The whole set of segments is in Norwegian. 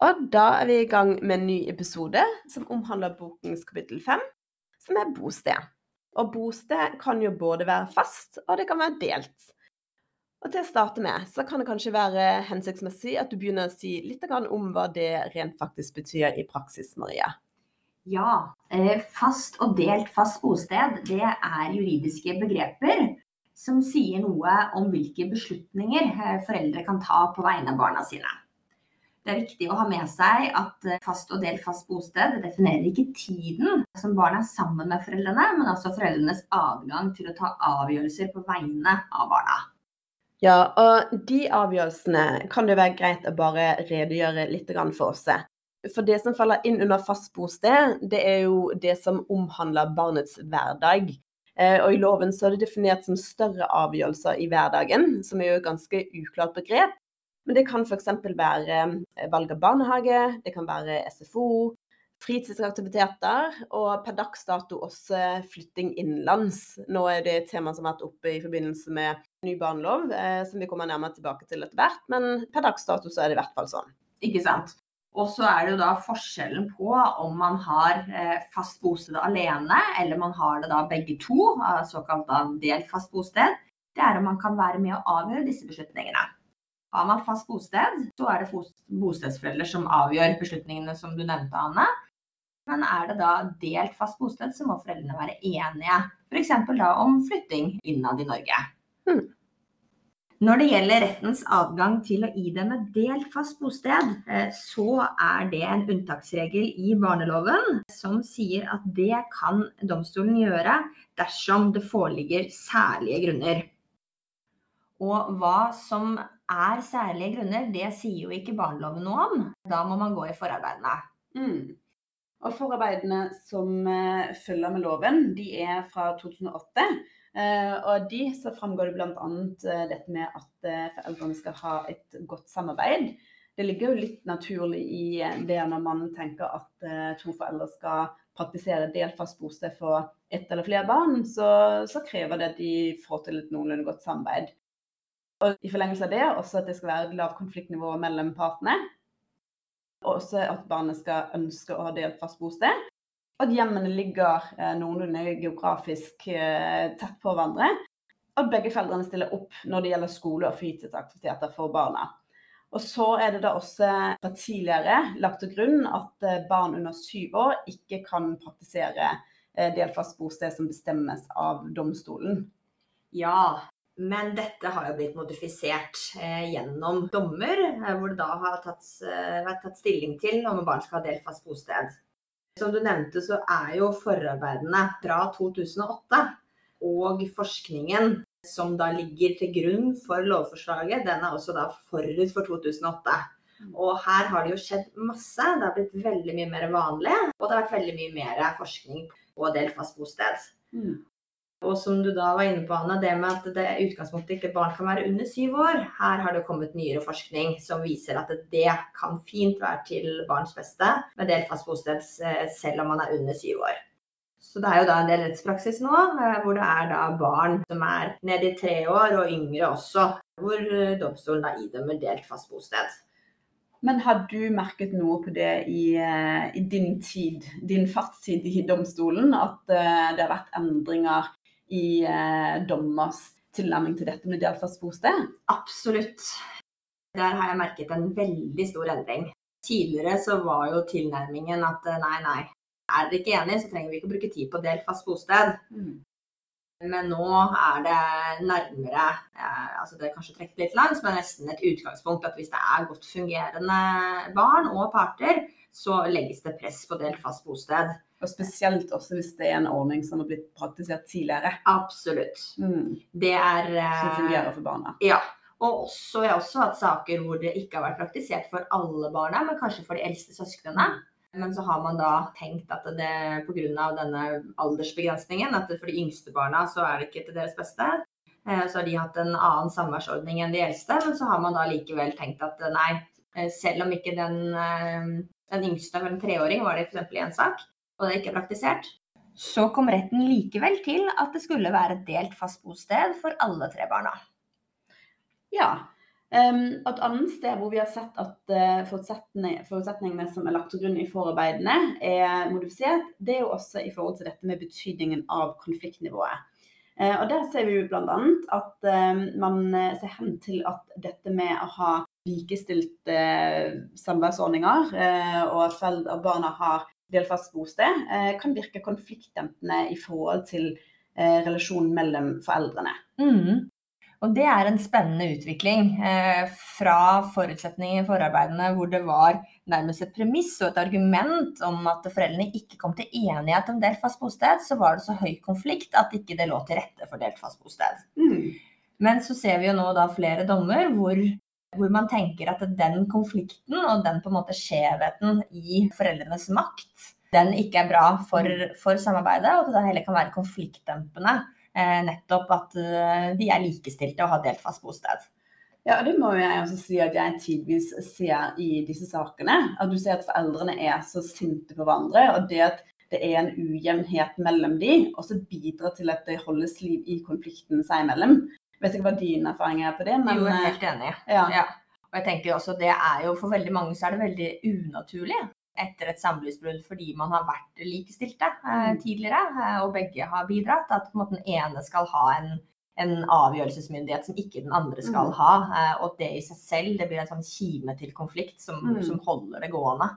Og da er vi i gang med en ny episode som omhandler bokens kapittel fem, som er bosted. Og bosted kan jo både være fast, og det kan være delt. Og til å starte med, så kan det kanskje være hensiktsmessig at du begynner å si litt om hva det rent faktisk betyr i praksis, Maria. Ja, eh, fast og delt fast bosted, det er juridiske begreper som sier noe om hvilke beslutninger eh, foreldre kan ta på vegne av barna sine. Det er viktig å ha med seg at eh, fast og delt fast bosted definerer ikke tiden som barna er sammen med foreldrene, men også foreldrenes adgang til å ta avgjørelser på vegne av barna. Ja, og de avgjørelsene kan det være greit å bare redegjøre litt for oss. For det som faller inn under fast bosted, det er jo det som omhandler barnets hverdag. Eh, og i loven så er det definert som større avgjørelser i hverdagen, som er jo et ganske uklart begrep. Men det kan f.eks. være eh, valg av barnehage, det kan være SFO, fritidsaktiviteter og per dags dato også flytting innenlands. Nå er det et tema som har vært oppe i forbindelse med ny barnelov, eh, som vi kommer nærmere tilbake til etter hvert, men per dags dato så er det i hvert fall sånn. Ikke sant. Og så er det jo da forskjellen på om man har eh, fast bosted alene, eller man har det da begge to, såkalt delt fast bosted. Det er om man kan være med å avgjøre disse beslutningene. Har man fast bosted, så er det bostedsforeldre som avgjør beslutningene som du nevnte, Anne. Men er det da delt fast bosted, så må foreldrene være enige. F.eks. da om flytting innad i Norge. Hmm. Når det gjelder rettens adgang til å idømme delt fast bosted, eh, så er det en unntaksregel i barneloven som sier at det kan domstolen gjøre dersom det foreligger særlige grunner. Og hva som er særlige grunner, det sier jo ikke barneloven noe om. Da må man gå i forarbeidene. Mm. Og forarbeidene som uh, følger med loven, de er fra 2008. Uh, eh, og de så framgår det bl.a. Uh, dette med at foreldrene skal ha et godt samarbeid. Det ligger jo litt naturlig i det når man tenker at to foreldre skal praktisere delfast bosted for ett eller flere barn, så, så krever det at de får til et noenlunde godt samarbeid. Og i forlengelse av det også at det skal være et lavt konfliktnivå mellom partene. Og også at barnet skal ønske å ha delt fast bosted. Og at hjemmene ligger eh, noenlunde geografisk eh, tett på hverandre. Og at begge foreldrene stiller opp når det gjelder skole- og fritidsaktiviteter for barna. Og så er det da også fra tidligere lagt til grunn at eh, barn under syv år ikke kan praktisere delfast delt fast bosted som bestemmes av domstolen. Ja, men dette har jo blitt modifisert eh, gjennom dommer, eh, hvor det da har tatt, eh, vært tatt stilling til om barn skal ha delt fast bosted. Som du nevnte, så er jo forarbeidene fra 2008 og forskningen som da ligger til grunn for lovforslaget, den er også da forut for 2008. Og her har det jo skjedd masse. Det har blitt veldig mye mer vanlig, og det har vært veldig mye mer forskning på delt fast bosted. Mm. Og som du da var inne på, Anna, det med at det utgangspunktet ikke barn kan være under syv år. Her har det kommet nyere forskning som viser at det kan fint være til barns beste med delt fast bosted eh, selv om man er under syv år. Så det er jo da en del rettspraksis nå eh, hvor det er da barn som er nede i tre år og yngre også, hvor eh, domstolen da idømmer delt fast bosted. Men har du merket noe på det i, i din tid, din fartstid i domstolen, at det har vært endringer i eh, dommers tilnærming til dette med delt fast bosted? Absolutt. Der har jeg merket en veldig stor endring. Tidligere så var jo tilnærmingen at eh, nei, nei, er dere ikke enige, så trenger vi ikke å bruke tid på delt fast bosted. Mm. Men nå er det nærmere eh, altså Det er kanskje trukket litt langt, men nesten et utgangspunkt at hvis det er godt fungerende barn og parter, så legges det press på delt fast bosted. Og spesielt også hvis det er en ordning som har blitt praktisert tidligere. Absolutt. Mm. Det er Som fungerer for barna. Ja. Og også, jeg har også hatt saker hvor det ikke har vært praktisert for alle barna, men kanskje for de eldste søsknene. Men så har man da tenkt at det pga. denne aldersbegrensningen, at for de yngste barna så er det ikke til deres beste. Eh, så har de hatt en annen samværsordning enn de eldste, men så har man da likevel tenkt at nei, eh, selv om ikke den, eh, den yngste var en treåring, var det f.eks. i en sak, og det er ikke praktisert, så kom retten likevel til at det skulle være et delt fast bosted for alle tre barna. Ja, Um, et annet sted hvor vi har sett at uh, forutsetningene som er lagt til grunn i forarbeidene er modifisert, det er jo også i forhold til dette med betydningen av konfliktnivået. Uh, og Der ser vi jo bl.a. at uh, man ser hen til at dette med å ha likestilte samværsordninger, og at barna har delfast bosted, kan virke konfliktdempende i forhold til relasjonen mellom foreldrene. Mm. Og det er en spennende utvikling. Eh, fra forutsetningene i forarbeidene hvor det var nærmest et premiss og et argument om at foreldrene ikke kom til enighet om delt fast bosted, så var det så høy konflikt at ikke det lå til rette for delt fast bosted. Mm. Men så ser vi jo nå da flere dommer hvor, hvor man tenker at den konflikten og den på en måte skjevheten i foreldrenes makt, den ikke er bra for, mm. for samarbeidet, og at det heller kan være konfliktdempende Eh, nettopp at eh, de er likestilte og har delt fast bosted. Ja, det må jeg også si at jeg tidvis ser i disse sakene. At du ser at foreldrene er så sinte på hverandre. Og det at det er en ujevnhet mellom de, også bidrar til at det holdes liv i konflikten seg imellom. Vet ikke hva din erfaring er på det, men Jo, jeg er helt enig. Ja. ja. Og jeg tenker også det er jo For veldig mange så er det veldig unaturlig etter et samlivsbrudd fordi man har vært likestilte eh, mm. tidligere, eh, og begge har bidratt. At måte, den ene skal ha en, en, avgjørelsesmyndighet som ikke den andre skal mm. ha. Eh, og det i seg selv det blir en sånn kime til konflikt som, mm. som holder det gående.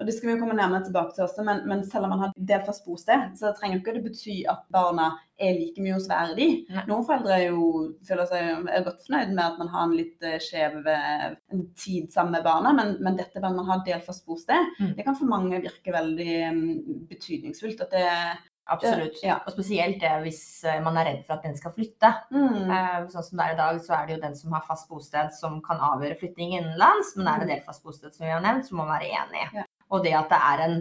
Og Det skal vi komme nærmere tilbake til også, men, men selv om man har delt fast bosted, så trenger ikke det bety at barna er like mye hos hver de. Noen foreldre er jo føler seg er godt fornøyd med at man har en litt uh, skjev uh, tid sammen med barna, men, men dette med at man har delt fast bosted, mm. det kan for mange virke veldig um, betydningsfullt. at det Absolutt. Ja. Og spesielt det hvis eh, man er redd for at den skal flytte. Mm. Sånn som det er i dag, så er det jo den som har fast bosted som kan avgjøre flytting innenlands. Men er det delfast delt fast bosted, som vi har nevnt, så må man være enig. Ja. Og det at det er en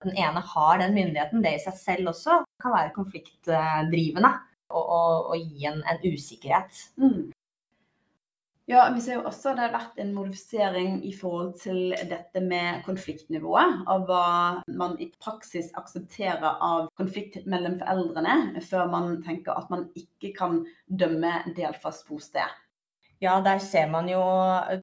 den ene har den myndigheten, det i seg selv også kan være konfliktdrivende og, og, og gi en, en usikkerhet. Mm. Ja, vi ser jo også det har vært en modifisering i forhold til dette med konfliktnivået. Av hva man i praksis aksepterer av konflikt mellom foreldrene, før man tenker at man ikke kan dømme delt fast bosted. Ja, der ser man jo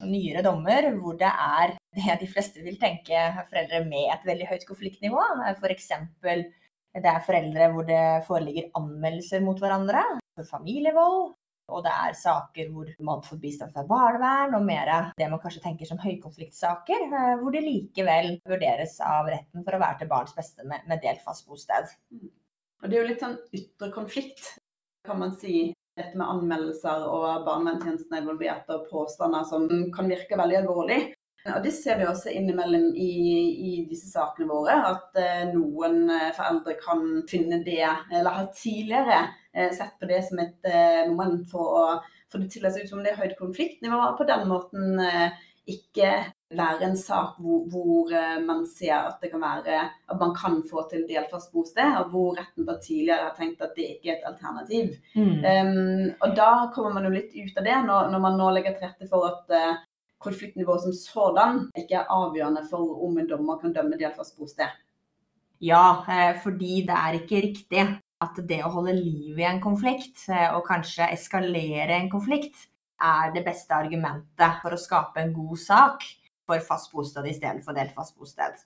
nyere dommer hvor det er det de fleste vil tenke foreldre med et veldig høyt konfliktnivå. F.eks. det er foreldre hvor det foreligger anmeldelser mot hverandre for familievold. Og det er saker hvor man får bistand fra barnevern, og mer det man kanskje tenker som høykonfliktsaker, eh, hvor det likevel vurderes av retten for å være til barns beste med, med delt fast bosted. Mm. Og det er jo litt sånn ytre konflikt, kan man si dette med anmeldelser og barnevernstjenesten er involvert, og påstander som kan virke veldig alvorlig. Og Det ser vi også innimellom i, i disse sakene våre, at eh, noen eh, foreldre kan finne det, eller har tidligere eh, sett på det som et eh, moment for å få det til å se ut som det er høyt konfliktnivå, og på den måten eh, ikke være en sak hvor, hvor, eh, man ser at det kan være at man kan få til delfast bosted, og hvor retten da tidligere har tenkt at det ikke er et alternativ. Mm. Um, og da kommer man jo litt ut av det, når, når man nå legger til rette for at uh, konfliktnivået som sådan ikke er avgjørende for om en dommer kan dømme delfast bosted. Ja, eh, fordi det er ikke riktig at det å holde liv i en konflikt, og kanskje eskalere en konflikt, er det beste argumentet for å skape en god sak for fast bosted istedenfor delt fast bosted.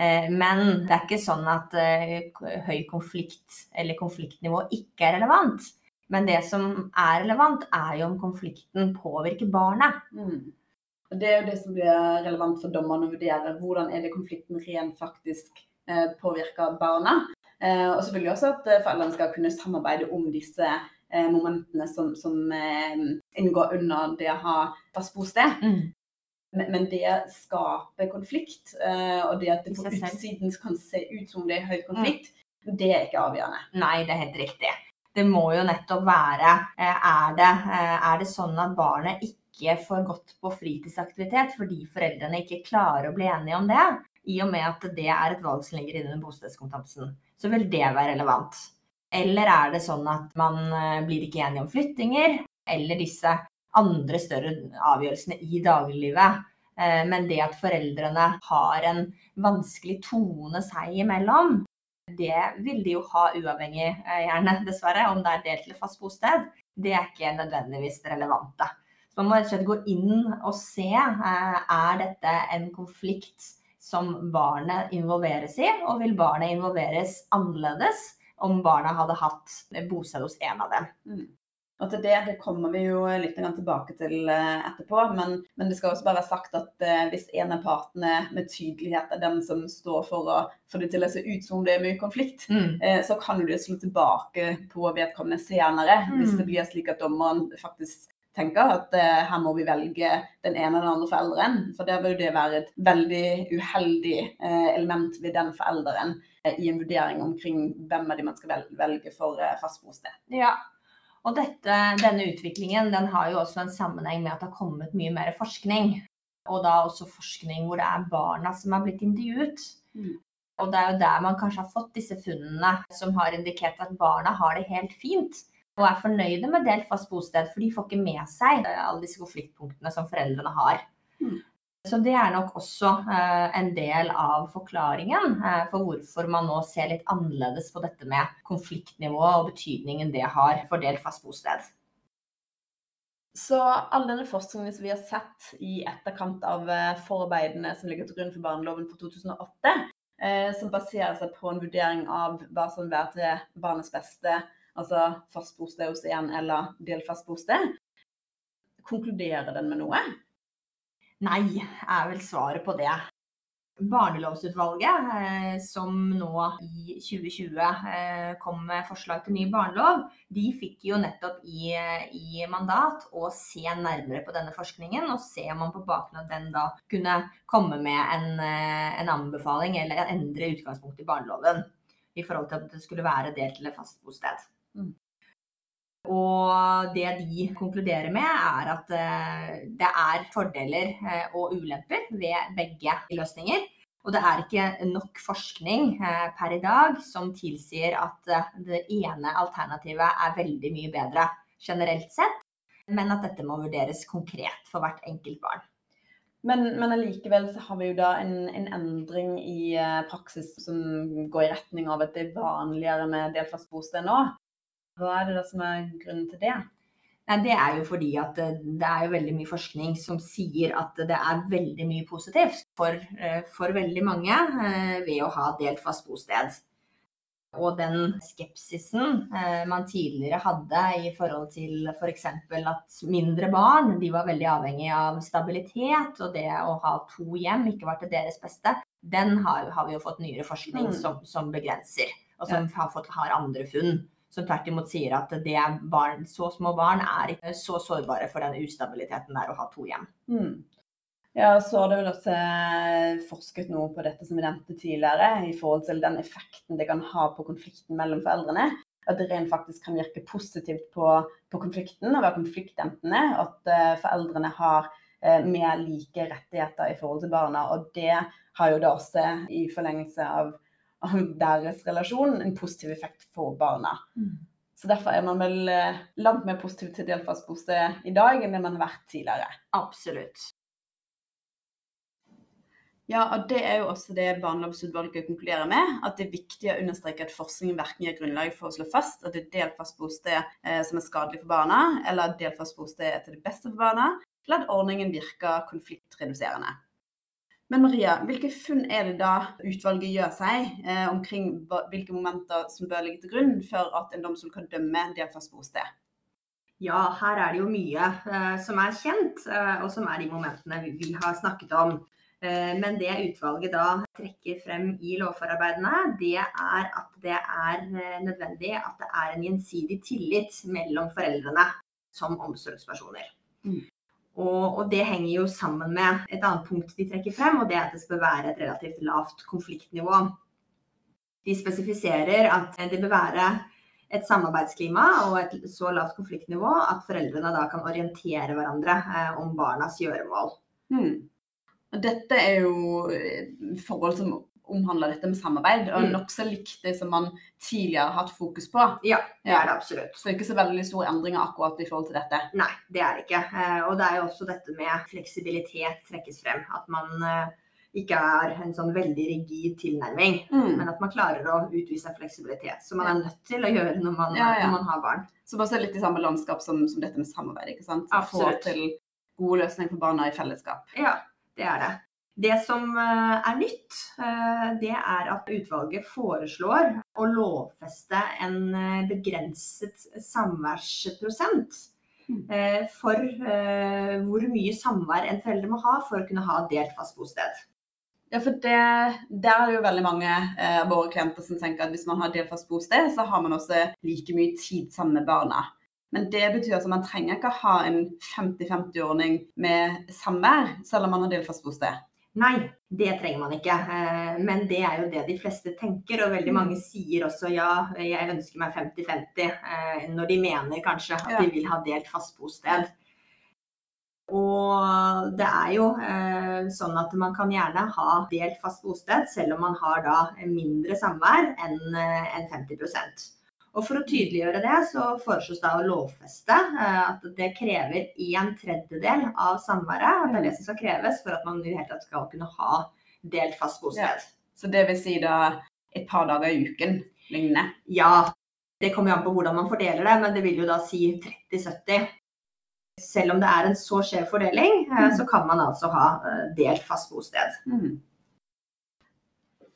Eh, men det er ikke sånn at eh, høy konflikt eller konfliktnivå ikke er relevant. Men det som er relevant, er jo om konflikten påvirker barnet. Mm. Det er jo det som blir relevant for dommerne å vurdere. Hvordan er det konflikten rent faktisk eh, påvirker barna? Og jo også at foreldrene skal kunne samarbeide om disse momentene som, som inngår under det å ha fast bosted. Mm. Men det skaper konflikt, eh, og det at det på utsiden kan se ut som det er høy konflikt, mm. det er ikke avgjørende. Nei, det er helt riktig. Det må jo nettopp være eh, er det, eh, er det sånn at barnet ikke får gått på fritidsaktivitet fordi foreldrene ikke klarer å bli enige om det, i og med at det er et valg som ligger inne i bostedskompetansen, så vil det være relevant. Eller er det sånn at man blir ikke enige om flyttinger, eller disse andre større avgjørelsene i dagliglivet. Eh, men det at foreldrene har en vanskelig tone seg imellom, det vil de jo ha uavhengig, eh, gjerne dessverre, om det er delt eller fast bosted. Det er ikke nødvendigvis relevante. Så man må rett og slett gå inn og se eh, er dette en konflikt som barnet involveres i, og vil barnet involveres annerledes om barna hadde hatt bosted hos en av dem. Mm. Og til det, det kommer vi jo litt tilbake til eh, etterpå, men, men, det skal også bare være sagt at eh, hvis en av partene med tydelighet er den som står for å få det til å se ut som om det er mye konflikt, mm. eh, så kan du slå tilbake på vedkommende senere. Mm. Hvis det blir slik at dommeren faktisk tenker at eh, her må vi velge den ene eller den andre forelderen. For der vil det være et veldig uheldig eh, element ved den forelderen eh, i en vurdering omkring hvem av de man skal velge for fast bosted. Ja, og dette, denne utviklingen den har jo også en sammenheng med at det har kommet mye mer forskning. Og da også forskning hvor det er barna som er blitt intervjuet. Mm. Og det er jo der man kanskje har fått disse funnene som har indikert at barna har det helt fint. Og er fornøyde med delt fast bosted, for de får ikke med seg alle disse konfliktpunktene som foreldrene har. Mm. Så det er nok også eh, en del av forklaringen eh, for hvorfor man nå ser litt annerledes på dette med konfliktnivået og betydningen det har for delt fast bosted. Så all denne forskningen som vi har sett i etterkant av eh, forarbeidene som ligger til grunn for barneloven for 2008, som baserer seg på en vurdering av hva som vil være til barnets beste, altså fast bosted hos en eller delt fast bosted, konkluderer den med noe? Nei, er vel svaret på det. Barnelovsutvalget, eh, som nå i 2020 eh, kom med forslag til ny barnelov, de fikk jo nettopp i, i, mandat å se nærmere på denne forskningen, og se om man på bakgrunn av den da kunne komme med en, eh, en anbefaling eller endre utgangspunktet i barneloven i forhold til at det skulle være delt eller fast bosted. Mm. Og det de konkluderer med, er at eh, det er fordeler eh, og ulemper ved begge løsninger. Og det er ikke nok forskning eh, per i dag som tilsier at det ene alternativet er veldig mye bedre generelt sett, men at dette må vurderes konkret for hvert enkelt barn. Men, men allikevel så har vi jo da en, en, endring i praksis som går i retning av at det er vanligere med delfast bosted nå. Hva er det da som er grunnen til det? Nei, det er jo fordi at eh, det er jo veldig mye forskning som sier at det er veldig mye positivt for, eh, for veldig mange eh, ved å ha delt fast bosted. Og den skepsisen man tidligere hadde i forhold til f.eks. For at mindre barn de var veldig avhengig av stabilitet, og det å ha to hjem ikke var til deres beste, den har, har vi jo fått nyere forskning mm. som, som begrenser, og som har, fått, har andre funn som tvert imot sier at barn, så små barn er ikke så sårbare for den ustabiliteten det er å ha to hjem. Mm. Ja, så har det vel også eh, forsket noe på dette som vi nevnte tidligere, i forhold til den effekten det kan ha på konflikten mellom foreldrene. At det rent faktisk kan virke positivt på, på konflikten og være konfliktdempende. At uh, foreldrene har uh, mer like rettigheter i forhold til barna. Og det har jo da også i forlengelse av av deres relasjon en positiv effekt for barna. Mm. Så derfor er man vel eh, langt mer positiv til delfast bosted i dag enn det man har vært tidligere. Absolutt. Ja, og det er jo også det barnelovsutvalget konkluderer med. At det er viktig å understreke at forskningen verken gir grunnlag for å slå fast at det er delfast bosted eh, som er skadelig for barna, eller at delfast bosted er til det beste for barna, eller at ordningen virker konfliktreduserende. Men Maria, hvilke funn er det da utvalget gjør seg eh, omkring hvilke momenter som bør ligge til grunn for at en domstol kan dømme delfast bosted? Ja, her er det jo mye eh, som er kjent, eh, og som er de momentene vi, vi har snakket om. Eh, men det utvalget da trekker frem i lovforarbeidene, det er at det er eh, nødvendig at det er en gjensidig tillit mellom foreldrene som omsorgspersoner. Mm. Og, og, det henger jo sammen med et annet punkt de trekker frem, og det er at det skal være et relativt lavt konfliktnivå. De spesifiserer at det bør være et samarbeidsklima og et så lavt konfliktnivå at foreldrene da kan orientere hverandre eh, om barnas gjøremål. Hmm. Dette er jo forhold som omhandler dette med samarbeid, og mm. nokså likt det som man tidligere har hatt fokus på. Ja, det er det absolutt. Så det er ikke så veldig store endringer akkurat i forhold til dette? Nei, det er det ikke. Eh, og det er jo også dette med fleksibilitet trekkes frem. At man eh, ikke er en sånn veldig rigid tilnærming, mm. men at man klarer å utvise fleksibilitet. Som man er nødt til å gjøre når man, ja, ja. Når man har barn. Som også er litt i samme landskap som, som, dette med samarbeid. ikke sant? Absolutt. Få til gode løsninger for barna i fellesskap. Ja, det er det. Det som eh, er nytt, eh, det er at utvalget foreslår å lovfeste en eh, begrenset samværsprosent for hvor mye samvær en forelder må ha for å kunne ha delt fast bosted. Ja, for det, Der er jo veldig mange av våre klienter som tenker at hvis man har delt fast bosted, så har man også like mye tid sammen med barna. Men det betyr at man trenger ikke ha en 50-50-ordning med samvær, selv om man har delt fast bosted. Nei, det trenger man ikke. Eh, men det er jo det de fleste tenker. Og veldig mm. mange sier også ja, jeg ønsker meg 50-50, eh, når de mener kanskje at de vil ha delt fast bosted. Og det er jo eh, sånn at man kan gjerne ha delt fast bosted, selv om man har da mindre samvær enn en 50 og For å tydeliggjøre det, så foreslås det å lovfeste eh, at det krever en tredjedel av samværet. At det er det som skal kreves for at man i hele tatt skal kunne ha delt fast bosted. Ja. Så det vil si da et par dager i uken lignende? Ja. Det kommer jo an på hvordan man fordeler det, men det vil jo da si 30-70. Selv om det er en så skjev fordeling, eh, mm. så kan man altså ha eh, delt fast bosted. Mm.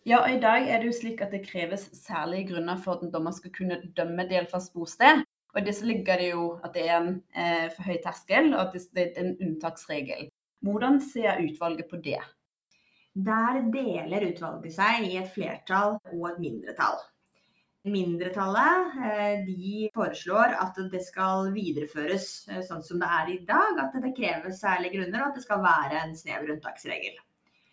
Ja, og I dag er det jo slik at det kreves særlige grunner for at en dommer skal kunne dømme delfast bosted. Og I disse ligger det jo at det er en eh, for høy terskel, og at det er en unntaksregel. Hvordan ser utvalget på det? Der deler utvalget seg i et flertall og et mindretall. Mindretallet eh, de foreslår at det skal videreføres eh, sånn som det er i dag. At det kreves særlige grunner, og at det skal være en snever unntaksregel.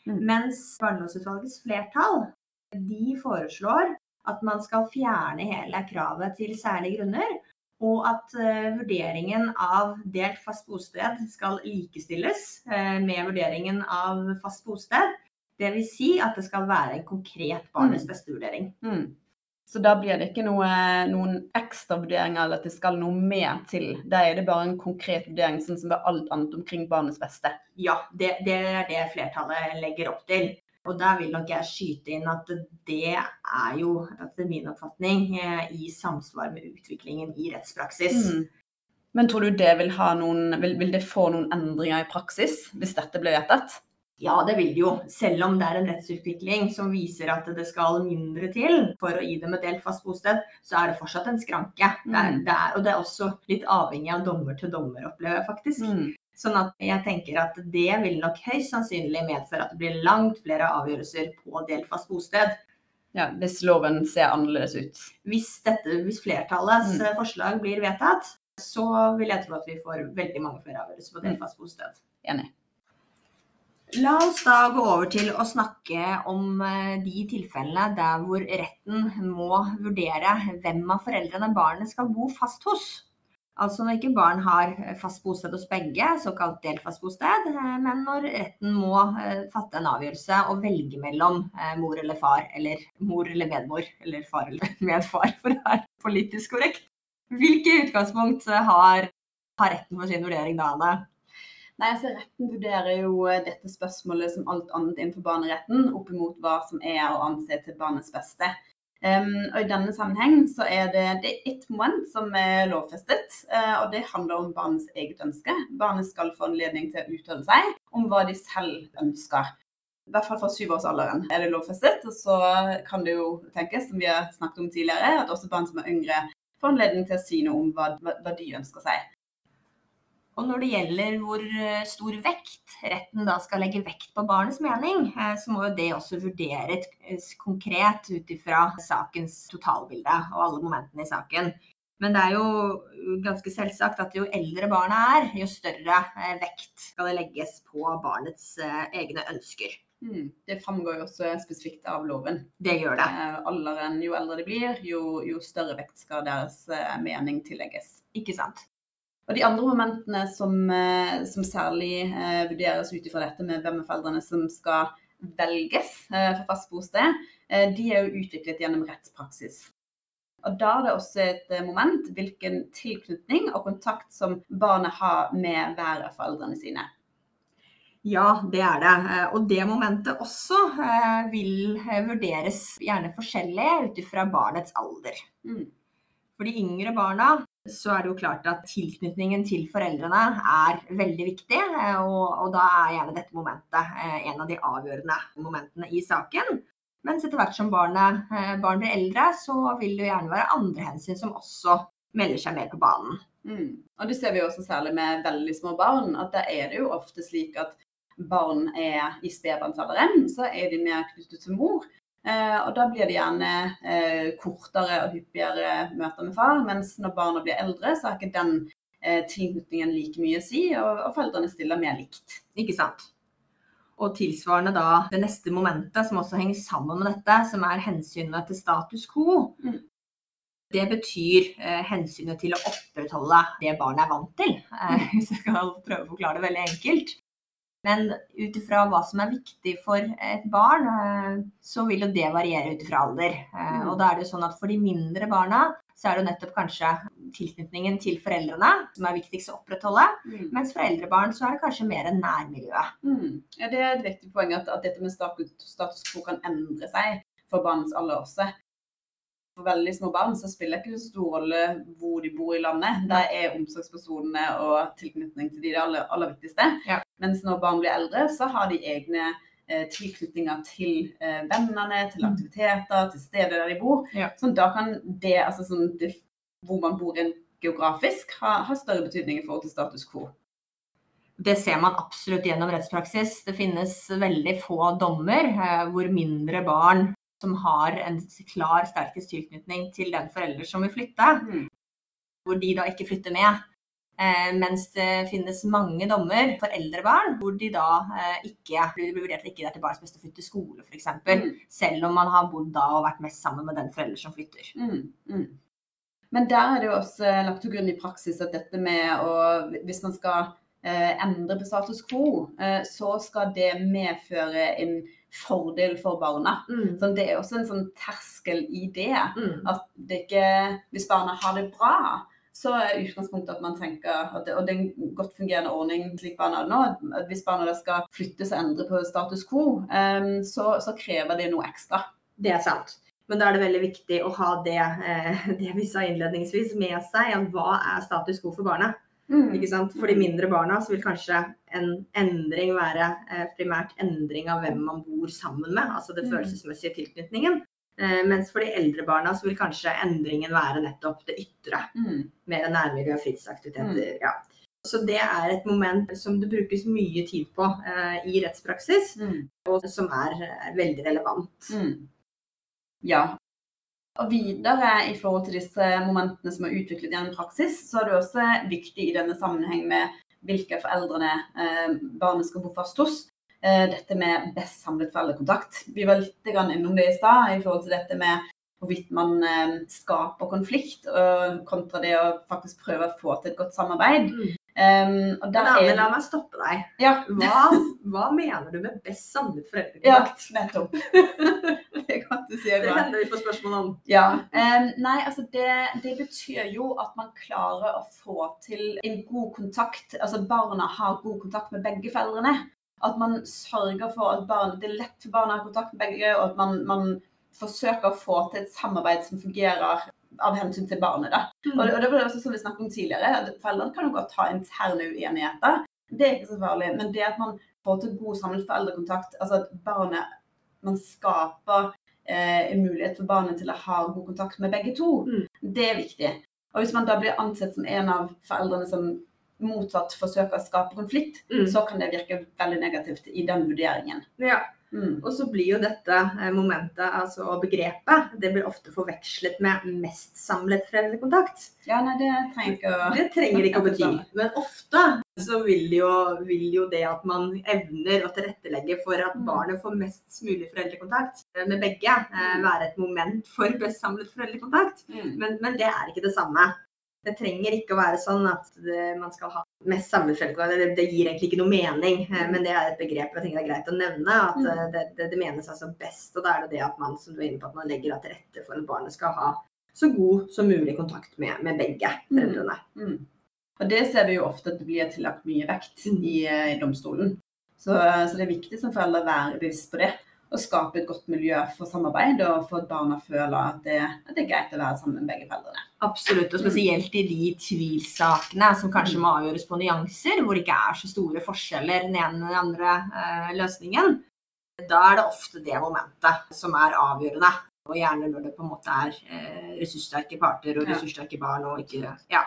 Mm. Mens barnelovsutvalgets flertall de foreslår at man skal fjerne hele kravet til særlige grunner, og at uh, vurderingen av delt fast bosted skal likestilles uh, med vurderingen av fast bosted. Dvs. Si at det skal være en konkret barnets mm. beste-vurdering. Mm. Så da blir det ikke noe, noen ekstravurderinger eller at det skal noe mer til. Da er det bare en konkret vurdering, sånn som ved alt annet omkring barnets beste. Ja, det, det er det flertallet legger opp til. Og der vil nok jeg skyte inn at det er jo, etter min oppfatning, eh, i samsvar med utviklingen i rettspraksis. Mm. Men tror du det vil, noen, vil, vil det få noen endringer i praksis hvis dette blir vedtatt? Ja, det vil det jo. Selv om det er en rettsutvikling som viser at det skal mindre til for å gi dem et delt fast bosted, så er det fortsatt en skranke. Det er, mm. det er, og det er også litt avhengig av dommer til dommer, opplever jeg faktisk. Mm. Sånn at jeg tenker at det vil nok høyst sannsynlig medføre at det blir langt flere avgjørelser på delt fast bosted. Ja, Hvis loven ser annerledes ut. Hvis, dette, hvis flertallets mm. forslag blir vedtatt, så vil jeg tro at vi får veldig mange flere avgjørelser på delt mm. fast bosted. Enig. La oss da gå over til å snakke om eh, de tilfellene der hvor retten må vurdere hvem av foreldrene barnet skal bo fast hos. Altså når ikke barn har fast bosted hos begge, såkalt delfast bosted, eh, men når retten må eh, fatte en avgjørelse og velge mellom mor eller far, eller mor eller medmor, eller far eller medfar, for å være politisk korrekt. Hvilke utgangspunkt har, har retten for sin vurdering da, Anne? Nei, altså Retten vurderer jo eh, dette spørsmålet som alt annet innenfor barneretten opp imot hva som er å anse til barnets beste. Um, og I denne sammenheng så er det, det er ett moment som er lovfestet, uh, og det handler om barnets eget ønske. Barnet skal få anledning til å uttale seg om hva de selv ønsker. I hvert fall fra syvårsalderen er det lovfestet. Og så kan det jo tenkes, som vi har snakket om tidligere, at også barn som er yngre får anledning til å si noe om hva, hva de ønsker seg. Og når det gjelder hvor eh, stor vekt retten da skal legge vekt på barnets mening, eh, så må jo det også vurderes eh, konkret ut ifra sakens totalbilde og alle momentene i saken. Men det er jo ganske selvsagt at jo eldre barnet er, jo større vekt skal det legges på barnets egne ønsker. Mm. Det framgår jo også spesifikt av loven. Det gjør det. Alderen, jo eldre de blir, jo, jo større vekt skal deres mening tillegges. Ikke sant. Og De andre momentene som, eh, som særlig eh, vurderes ut ifra dette med hvem av foreldrene som skal velges eh, for fast bosted, eh, de er jo utviklet gjennom rettspraksis. Og Da er det også et eh, moment hvilken tilknytning og kontakt som barnet har med hver av foreldrene sine. Ja, det er det. Eh, og det momentet også vil vurderes gjerne forskjellig ut ifra barnets alder. Mm. For de yngre barna så er det jo klart at tilknytningen til foreldrene er veldig viktig. eh, Og, og da er gjerne dette momentet eh, en av de avgjørende momentene i saken. Mens etter hvert som barnet, eh, barn blir eldre, så vil det jo gjerne være andre hensyn som også melder seg mer på banen. Mm. Og det ser vi også særlig med veldig små barn, at da er det jo ofte slik at barn er i spedbarnsalderen, så er de mer knyttet til mor. Eh, og da blir det gjerne eh, kortere og hyppigere møter med far, mens når barna blir eldre, så har ikke den eh, tilknytningen like mye å si, og, og foreldrene stiller mer likt. Ikke sant? Og tilsvarende da det neste momentet som også henger sammen med dette, som er hensynet til status quo. Mm. Det betyr eh, hensynet til å opprettholde det barnet er vant til. Eh, hvis jeg skal prøve å forklare det veldig enkelt. Men ut ifra hva som er viktig for et barn, eh, så vil jo det variere ut ifra alder. Eh, Mm. Og da er det jo sånn at for de mindre barna så er det jo nettopp kanskje tilknytningen til foreldrene som er viktigst å opprettholde. Mm. Mens for eldre barn så er det kanskje mer nærmiljøet. Mm. Ja, det er et viktig poeng at, at dette med status, status quo kan endre seg for barnets alder også. For veldig små barn så spiller det ikke så stor rolle hvor de bor i landet. Der er omsorgspersonene og tilknytning til de det aller, aller viktigste. Ja. Mens når barn blir eldre, så har de egne eh, tilknytninger til eh, vennene, til Mm. aktiviteter, til stedet der de bor. Ja. Så da kan det, altså sånn, det, hvor man bor rent geografisk, ha, ha større betydning i forhold til status quo. Det ser man absolutt gjennom rettspraksis. Det finnes veldig få dommer eh, hvor mindre barn som har en klar, sterkest tilknytning til den forelder som vil flytte, Mm. hvor de da ikke flytter med. Eh, mens det finnes mange dommer for eldre barn hvor de da eh, ikke blir vurdert til ikke det er til barns beste å flytte skole, f.eks. Mm. Selv om man har bodd da og vært mest sammen med den forelder som flytter. Mm, mm. Men der er det jo også eh, lagt til grunn i praksis at dette med å Hvis man skal eh, endre på status quo, eh, så skal det medføre en fordel for barna. Så det er også en sånn terskel i det. Mm. At det ikke Hvis barna har det bra, så er utgangspunktet at man tenker at det, Og det er en godt fungerende ordning slik barna har nå. At hvis barna skal flyttes og endre på status quo, um, så, så krever det noe ekstra. Det er sant. Men da er det veldig viktig å ha det, eh, det vi sa innledningsvis med seg. At hva er status quo for barna? Ikke sant? For de mindre barna så vil kanskje en endring være eh, primært endring av hvem man bor sammen med. Altså det Mm. følelsesmessige tilknytningen. Eh, mens for de eldre barna så vil kanskje endringen være nettopp det ytre. Mm. Mer nærmiljø og fritidsaktiviteter. Ja. Så det er et moment som det brukes mye tid på eh, i rettspraksis, Mm. og som er, er veldig relevant. Mm. Ja. Og videre i forhold til disse momentene som er utviklet gjennom praksis, så er det også viktig i denne sammenheng med hvilke foreldrene eh, barnet skal bo fast hos. Eh, dette med best samlet foreldrekontakt. Vi var litt innom det i stad i forhold til dette med hvorvidt man eh, skaper konflikt, kontra det å faktisk prøve å få til et godt samarbeid. Mm. Um, og da er la meg stoppe deg. Ja, Hva, hva mener du med best samlet ja foreldrekontakt? nettopp. det kan du si. Det. hender vi får spørsmål om. Ja. Um, nei, altså det, det betyr jo at man klarer å få til en god kontakt. Altså barna har god kontakt med begge foreldrene. At man sørger for at barn, det er lett for barna å ha kontakt med begge, og at man, man forsøker å få til et samarbeid som fungerer av hensyn til barnet. Da. Og, det, og det var også som vi snakket om tidligere, foreldrene kan jo godt ha interne uenigheter. Det er ikke så farlig. Men det at man får til god samlet foreldrekontakt, altså at barnet Man skaper eh, en mulighet for barnet til å ha god kontakt med begge to. Mm. Det er viktig. Og hvis man da blir ansett som en av foreldrene som motsatt forsøker å skape konflikt, Mm. så kan det virke veldig negativt i den vurderingen. Ja. Mm. Og så blir jo dette eh, momentet, altså begrepet, det blir ofte forvekslet med mest samlet foreldrekontakt. Ja, nei, det trenger ikke å Det trenger ikke å bety. Men ofte så vil jo, vil jo det at man evner å tilrettelegge for at Mm. barnet får mest mulig foreldrekontakt med begge, eh, være et moment for best samlet foreldrekontakt. mm. Men, men det er ikke det samme. Det trenger ikke å være sånn at det, man skal ha mest foreldrekontakt. Det, det gir egentlig ikke noe mening, eh, men det er et begrep jeg tenker det er greit å nevne. At Mm. eh, det, det, det menes altså best. Og da er det det at man som du er inne på, at man legger til rette for at barnet skal ha så god som mulig kontakt med, med begge Mm. foreldrene. Mm. Og det ser vi jo ofte at det blir tillagt mye vekt Mm. i, eh, i domstolen. Så, så det er viktig som forelder å være bevisst på det. Å skape et godt miljø for samarbeid, og for at barna føler at det, at det er greit å være sammen med begge foreldrene. Absolutt, og spesielt i de tvilsakene som kanskje må avgjøres på nyanser, hvor det ikke er så store forskjeller den ene eller den andre eh, løsningen. Da er det ofte det momentet som er avgjørende. Og gjerne når det på en måte er eh, ressurssterke parter og ressurssterke barn og ikke Ja.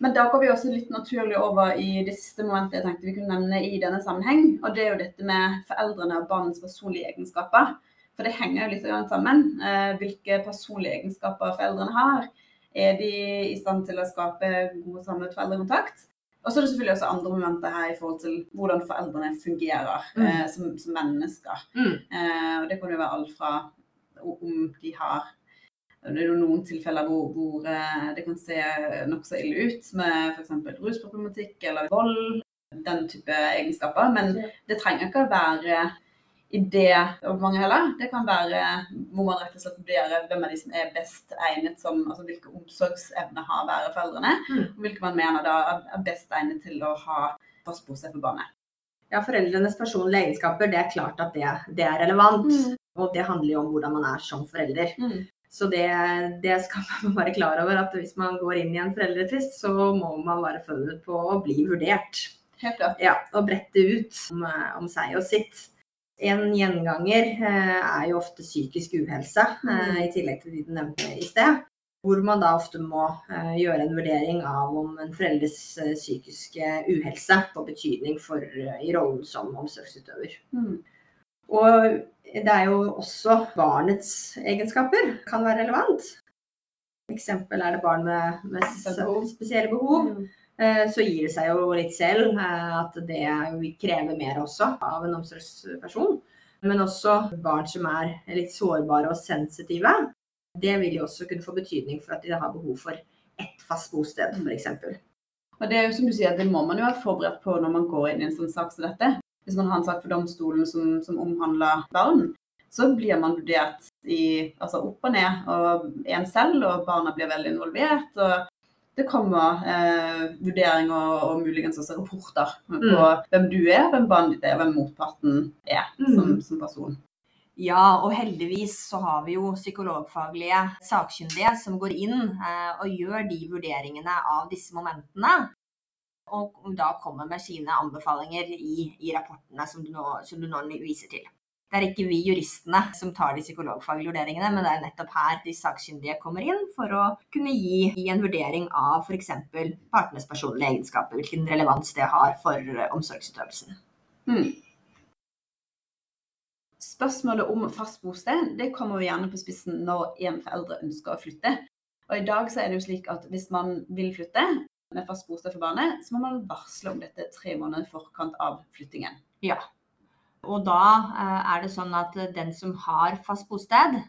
Men da går vi også litt naturlig over i det siste momentet jeg tenkte vi kunne nevne i denne sammenheng. Og det er jo dette med foreldrene og barnets personlige egenskaper. For det henger jo litt sammen. Eh, hvilke personlige egenskaper foreldrene har. Er de i stand til å skape god samlet foreldrekontakt? Og så er det selvfølgelig også andre momenter her i forhold til hvordan foreldrene fungerer Mm. eh, som, som mennesker. Mm. Eh, og det kan jo være alt fra om de har det er jo noen tilfeller hvor, hvor eh, det kan se nokså ille ut, med f.eks. rusproblematikk eller vold. Den type egenskaper. Men det trenger ikke å være i det over mange heller. Det kan være hvor man rett og slett vurderer hvem av de som er best egnet som altså Hvilke omsorgsevner har hver foreldrene, Mm. og hvilke man mener da er- best egnet til å ha fast bosted for barnet. Ja, foreldrenes personlige egenskaper, det er klart at det, det er relevant. Mm. Og det handler jo om hvordan man er som forelder. Så det, det skal man være klar over at hvis man går inn i en foreldretvist, så må man være forberedt på å bli vurdert. Helt klart. Ja, og brette ut om, om seg og sitt. En gjenganger eh, er jo ofte psykisk uhelse, eh, i tillegg til de du nevnte i sted. Hvor man da ofte må eh, gjøre en vurdering av om en foreldres eh, psykiske uhelse får betydning for, eh, i rollen som omsorgsutøver. Mm. Og det er jo også barnets egenskaper kan være relevant. For eksempel er det barn med, med Spesielle behov. Mm. Eh, Så gir det seg jo litt selv eh, at det krever mer også av en omsorgsperson. Men også barn som er litt sårbare og sensitive. Det vil jo også kunne få betydning for at de har behov for ett fast bosted, f.eks. Og det er jo som du sier, det må man jo være forberedt på når man går inn i en sånn sak som dette. Hvis man har en sak for domstolen som, som omhandler barn, så blir man vurdert i, altså opp og ned, og en selv, og barna blir veldig involvert. og det kommer eh, vurderinger og muligens også rapporter på hvem du er, hvem barnet ditt er, hvem motparten er som, Mm. som person. Ja, og heldigvis så har vi jo psykologfaglige sakkyndige som går inn eh, og gjør de vurderingene av disse momentene. Og da kommer med sine anbefalinger i, i rapportene som du, nå, som du nå viser til. Det er ikke vi juristene som tar de psykologfaglige vurderingene, men det er nettopp her de sakkyndige kommer inn for å kunne gi, gi en vurdering av f.eks. partenes personlige egenskaper, hvilken relevans det har for eh, omsorgsutøvelsen. Hmm. Spørsmålet om fast bosted det kommer jo gjerne på spissen når en forelder ønsker å flytte. Og I dag så er det jo slik at hvis man vil flytte med fast bosted for barnet, så må man varsle om dette tre måneder i forkant av flyttingen. Ja. Og da eh, er det sånn at eh, den som har fast bosted,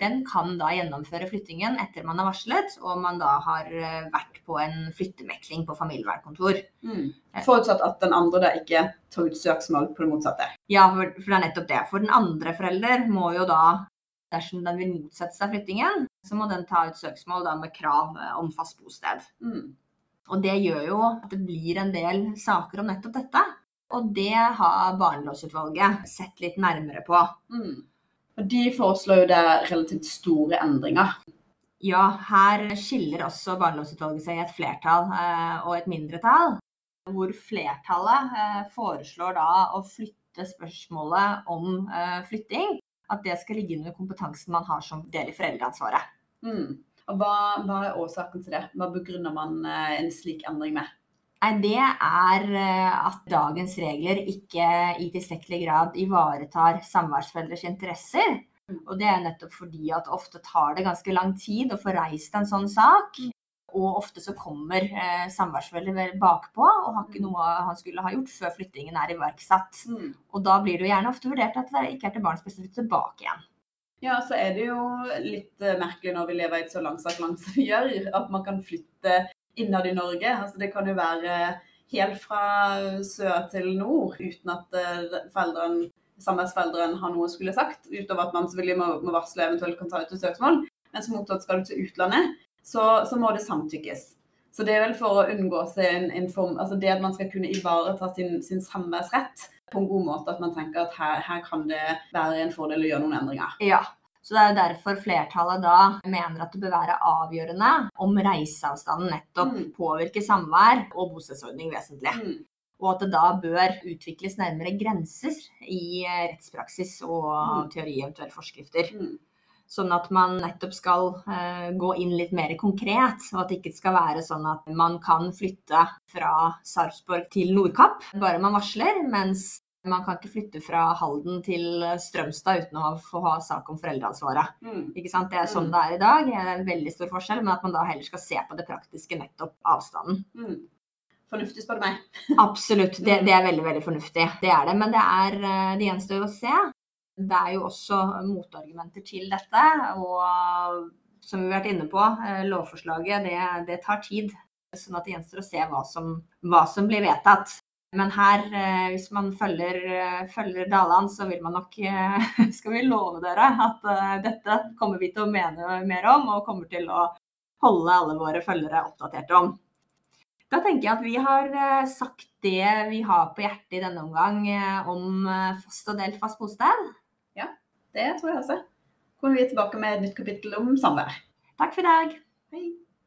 den kan da gjennomføre flyttingen etter man har varslet, og man da har eh, vært på en flyttemekling på familievernkontor. Mm. Forutsatt at den andre da ikke tar ut søksmål på det motsatte. Ja, for, det er nettopp det. For den andre forelder må jo da, dersom den vil motsette seg flyttingen, så må den ta ut søksmål da med krav eh, om fast bosted. Mm. Og det gjør jo at det blir en del saker om nettopp dette. Og det har barnelovsutvalget sett litt nærmere på. Mm. Og De foreslår jo det relativt store endringer. Ja, her skiller også barnelovsutvalget seg i et flertall eh, og et mindretall. Hvor flertallet eh, foreslår da å flytte spørsmålet om eh, flytting. At det skal ligge under kompetansen man har som del i foreldreansvaret. Mm. Hva, hva er årsaken til det? Hva begrunner man eh, en slik endring med? Nei, det er eh, at dagens regler ikke i tilstrekkelig grad ivaretar samværsforeldres interesser. Og det er nettopp fordi at ofte tar det ganske lang tid å få reist en sånn sak. Og ofte så kommer eh, samværsforeldre bakpå og har ikke noe han skulle ha gjort før flyttingen er iverksatt. Mm. Og da blir det jo gjerne ofte vurdert at det ikke er til barns beste å flytte tilbake igjen. Ja, så er det jo litt eh, merkelig når vi lever i et så langstrakt land som vi gjør, at man kan flytte innad i Norge. Altså, det kan jo være helt fra sør til nord uten at foreldrene samværsforelderen har noe skulle sagt, utover at man selvfølgelig må, må varsle eventuelt kan ta ut et søksmål. Mens mottatt skal du til utlandet, så, så må det samtykkes. Så det er vel for å unngå seg en, en form Altså det at man skal kunne ivareta sin, sin samværsrett på en god måte. At man tenker at her, her kan det være en fordel å gjøre noen endringer. Ja. Så det er jo derfor flertallet da mener at det bør være avgjørende om reiseavstanden nettopp Mm. påvirker samvær og bostedsordning vesentlig. Mm. Og at det da bør utvikles nærmere grenser i eh, rettspraksis og Mm. teori, eventuelt forskrifter. Mm. Sånn at man nettopp skal eh, gå inn litt mer konkret, og at det ikke skal være sånn at man kan flytte fra Sarpsborg til Nordkapp, bare man varsler, mens man kan ikke flytte fra Halden til Strømstad uten å få ha sak om foreldreansvaret. Mm. Ikke sant? Det er sånn det er i dag. Det er en veldig stor forskjell, men at man da heller skal se på det praktiske, nettopp avstanden. Mm. Fornuftig, spør du meg. Absolutt, det, det er veldig veldig fornuftig. Det er det. Men det, er, eh, det gjenstår å se. Det er jo også motargumenter til dette. Og som vi har vært inne på, eh, lovforslaget det, det tar tid. Sånn at det gjenstår å se hva som, hva som blir vedtatt. Men her, eh, hvis man følger, eh, følger Daland, så vil man nok Skal vi love dere at dette kommer vi til å mene mer om, og kommer til å holde alle våre følgere oppdaterte om. Da tenker jeg at vi har sagt det vi har på hjertet i denne omgang om fast og delt fast bosted. Det tror jeg også. Kommer vi tilbake med et nytt kapittel om samvær. Takk for i dag. Hei.